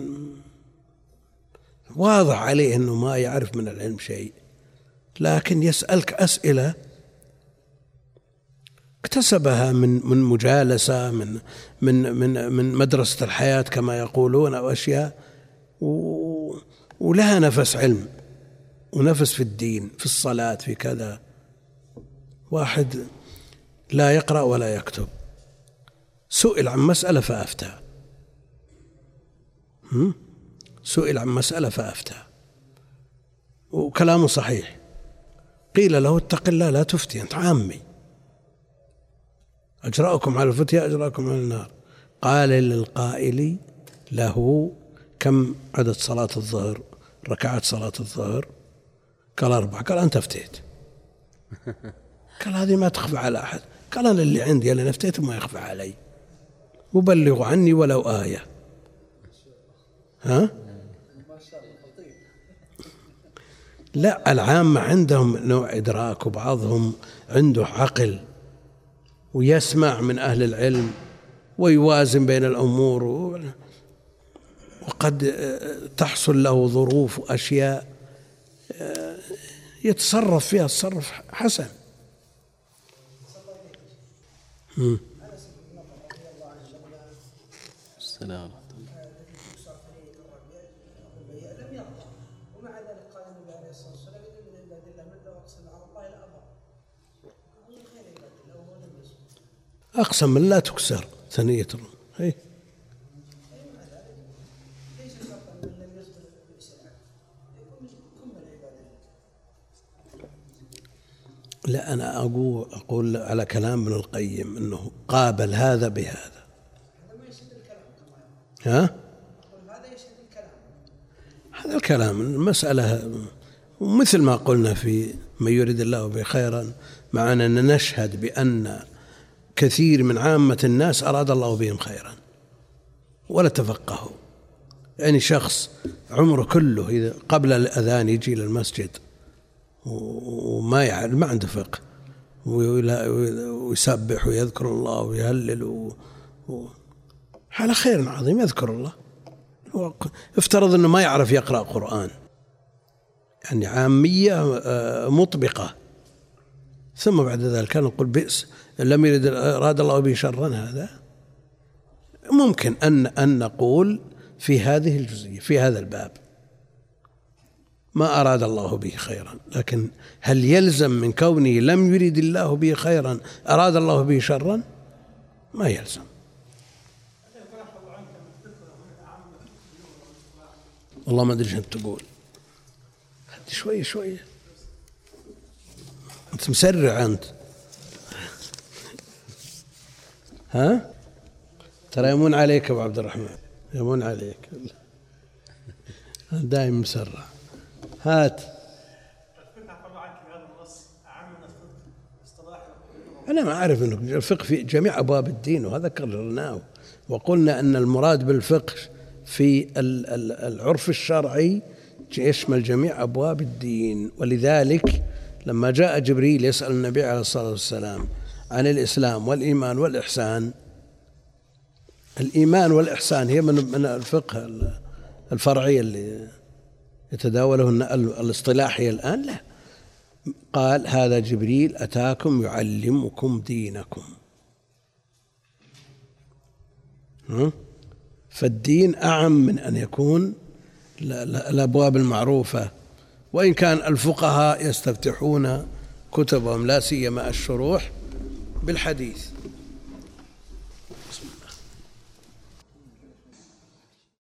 واضح عليه إنه ما يعرف من العلم شيء. لكن يسألك أسئلة اكتسبها من من مجالسة من من من من مدرسة الحياة كما يقولون أو أشياء ولها نفس علم ونفس في الدين في الصلاة في كذا. واحد لا يقرأ ولا يكتب. سئل عن مسألة فأفتى؟ سئل عن مسألة فأفتى. وكلامه صحيح. قيل له اتق الله لا تفتي أنت عامي. أجرأكم على الفتية أجرأكم على النار. قال للقائل له كم عدد صلاة الظهر؟ ركعات صلاة الظهر؟ قال أربعة. قال أنت أفتيت. قال هذه ما تخفى على أحد. قال أنا اللي عندي أنا أفتيت ما يخفى علي. وبلغوا عني ولو آية. ها؟ لا العامة عندهم نوع إدراك وبعضهم عنده عقل ويسمع من أهل العلم ويوازن بين الأمور وقد آه، تحصل له ظروف وأشياء آه، يتصرف فيها تصرف حسن. السلام. أقسم لا تكسر ثنية أي ليس شرطا من لم يصدر بئس العبد يكون كن من عباد الله لا أنا أقول أقول على كلام ابن القيم أنه قابل هذا بهذا. هذا ما الكلام ها؟ هذا الكلام هذا الكلام المسألة ومثل ما قلنا في من يريد الله به خيرا مع أننا نشهد بأن كثير من عامة الناس أراد الله بهم خيرا ولا تفقهوا. يعني شخص عمره كله إذا قبل الأذان يجي للمسجد وما يعرف ما عنده فقه. ويسبح ويذكر الله ويهلل و- هو على خير عظيم يذكر الله. افترض إنه ما يعرف يقرأ قرآن. يعني عامية آه، مطبقة. ثم بعد ذلك نقول بئس لم يرد أراد الله به شرا هذا. ممكن ان أن نقول في هذه الجزئية في هذا الباب. ما أراد الله به خيرا. لكن هل يلزم من كونه لم يرد الله به خيرا أراد الله به شرا؟ ما يلزم. والله ما أدري انت تقول. شوي شوي. أنت مسرع أنت. ها؟ ترى يمون عليك أبو عبد الرحمن. يمون عليك. دائما مسرع. هات. أنا ما أعرف أنه الفقه في جميع أبواب الدين وهذا كررناه. وقلنا أن المراد بالفقه في العرف الشرعي يشمل جميع أبواب الدين. ولذلك لما جاء جبريل يسأل النبي عليه الصلاة والسلام عن الإسلام والإيمان والإحسان الإيمان والإحسان هي من من الفقه الفرعي اللي يتداوله الاصطلاحي الآن؟ لا. قال هذا جبريل أتاكم يعلمكم دينكم. فالدين أعم من أن يكون الأبواب المعروفة. وإن كان الفقهاء يستفتحون كتبهم لا سيما الشروح بالحديث.